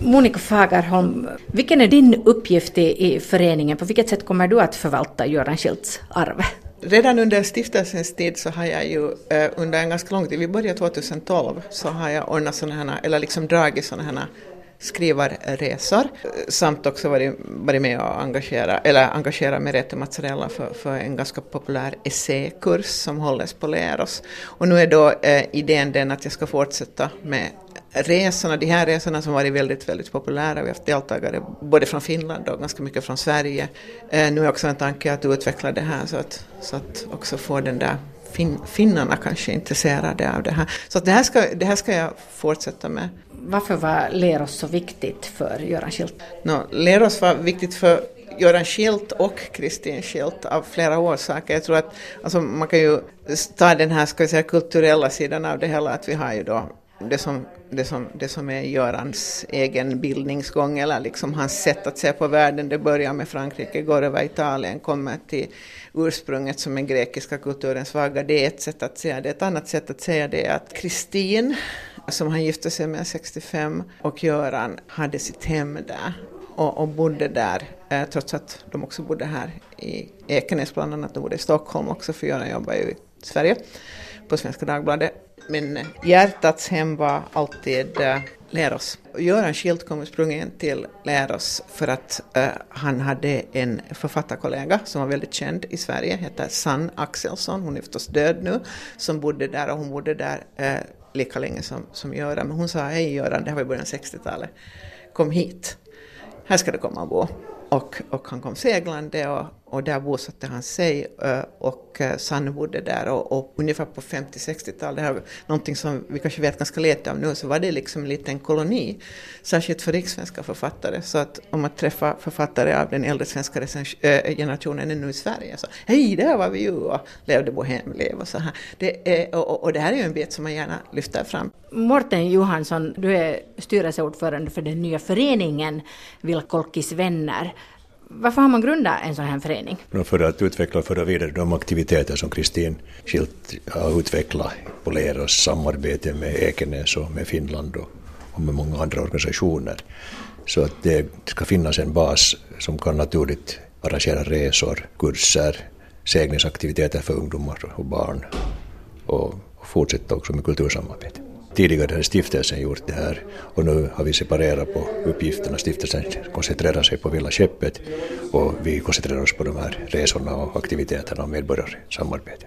Monica Fagerholm, vilken är din uppgift i, i föreningen? På vilket sätt kommer du att förvalta Göran Schilds arv? Redan under stiftelsens tid så har jag ju eh, under en ganska lång tid, vi började 2012, så har jag ordnat sådana här, eller liksom dragit sådana här skrivarresor samt också varit, varit med och engagera, eller engagera Merete Mazzarella för, för en ganska populär essäkurs som hålls på Leros. Och nu är då eh, idén den att jag ska fortsätta med resorna, de här resorna som varit väldigt, väldigt populära. Vi har haft deltagare både från Finland och ganska mycket från Sverige. Eh, nu är också en tanke att utveckla det här så att, så att också få den där fin, finnarna kanske intresserade av det här. Så det, här ska, det här ska jag fortsätta med. Varför var Leros så viktigt för Göran Schilt? No, Leros var viktigt för Göran Schilt och Kristin Schilt av flera orsaker. Jag tror att alltså, man kan ju ta den här ska vi säga, kulturella sidan av det hela, att vi har ju då det som, det, som, det som är Görans egen bildningsgång eller liksom hans sätt att se på världen. Det börjar med Frankrike, går över Italien, kommer till ursprunget som är grekiska kulturens vagga. Det är ett sätt att säga det. Ett annat sätt att säga det är att Kristin, som han gifte sig med 65, och Göran hade sitt hem där och, och bodde där, eh, trots att de också bodde här i Ekenäs bland annat, de bodde i Stockholm också, för Göran jobbar ju i Sverige på Svenska Dagbladet. Men hjärtats hem var alltid eh, Leros. Göran Schilt kom sprungen till Leros för att uh, han hade en författarkollega som var väldigt känd i Sverige, heter Sann Axelsson, hon är förstås död nu, som bodde där och hon bodde där uh, lika länge som, som Göran. Men hon sa, hej Göran, det här var i början av 60-talet, kom hit, här ska du komma och bo. Och, och han kom seglande och, och där bosatte han sig eh, och eh, Sanne bodde där och, och ungefär på 50-60-talet, någonting som vi kanske vet ganska lite om nu, så var det liksom en liten koloni, särskilt för rikssvenska författare. Så att om man träffar författare av den äldre svenska eh, generationen ännu i Sverige, så hej, där var vi ju och levde bohemliv och så här. Det är, och, och det här är ju en bit som man gärna lyfter fram. Morten Johansson, du är styrelseordförande för den nya föreningen Vilkolkis vänner. Varför har man grundat en sån här förening? För att utveckla och föra vidare de aktiviteter som Kristin Schilt har utvecklat på Leras samarbete med Ekenäs och med Finland och, med många andra organisationer. Så att det ska finnas en bas som kan naturligt arrangera resor, kurser, seglingsaktiviteter för ungdomar och barn och fortsätta också med kultursamarbete. Tidigare hade stiftelsen gjort det här och nu har vi separerat på uppgifterna. Stiftelsen koncentrerar sig på Villa Skeppet och vi koncentrerar oss på de här resorna och aktiviteterna och medborgarsamarbetet.